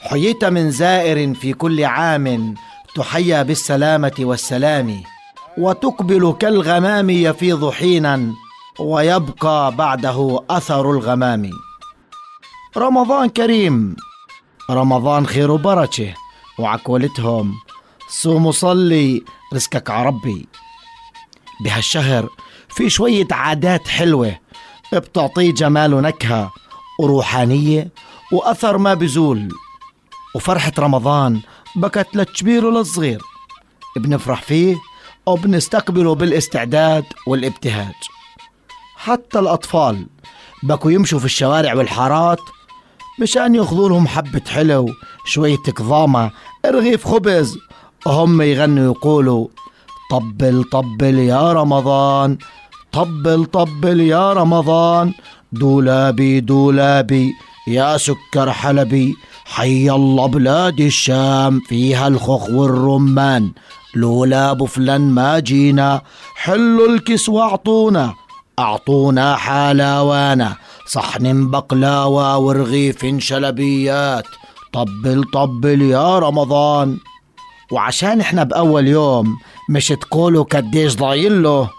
حييت من زائر في كل عام تحيا بالسلامة والسلام وتقبل كالغمام يفيض حينا ويبقى بعده أثر الغمام. رمضان كريم رمضان خير وبركة وعكولتهم صوم وصلي رزقك عربي بهالشهر في شوية عادات حلوة بتعطيه جمال ونكهة وروحانية وأثر ما بزول. وفرحة رمضان بكت للكبير وللصغير بنفرح فيه وبنستقبله بالاستعداد والابتهاج. حتى الأطفال بكوا يمشوا في الشوارع والحارات مشان ياخذوا لهم حبة حلو شوية كظامة رغيف خبز. وهم يغنوا يقولوا طبل طبل يا رمضان طبل طبل يا رمضان دولابي دولابي يا سكر حلبي حي الله بلاد الشام فيها الخخ والرمان. لولا ابو فلان ما جينا حلوا الكس وأعطونا. أعطونا حلاوانا صحن بقلاوة ورغيف شلبيات. طبل طبل يا رمضان. وعشان إحنا بأول يوم مش تقولوا كديش ضايل له.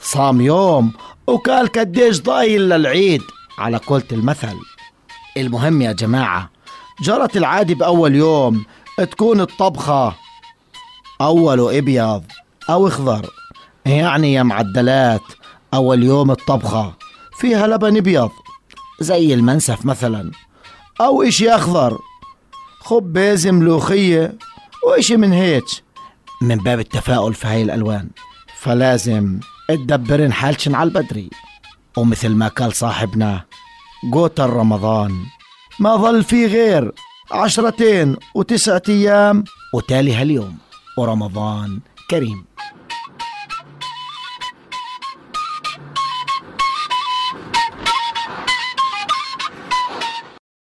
صام يوم وقال كديش ضايل للعيد. على قولة المثل. المهم يا جماعة جرت العادة بأول يوم تكون الطبخة. أوله إبيض أو خضر يعني يا معدلات أول يوم الطبخة فيها لبن أبيض زي المنسف مثلا. أو إشي أخضر خبز ملوخية وإشي من هيك. من باب التفاؤل في هاي الألوان فلازم تدبرن حالشن على البدري. ومثل ما قال صاحبنا قوت رمضان ما ظل في غير عشرتين وتسعة أيام وتالي هاليوم ورمضان كريم.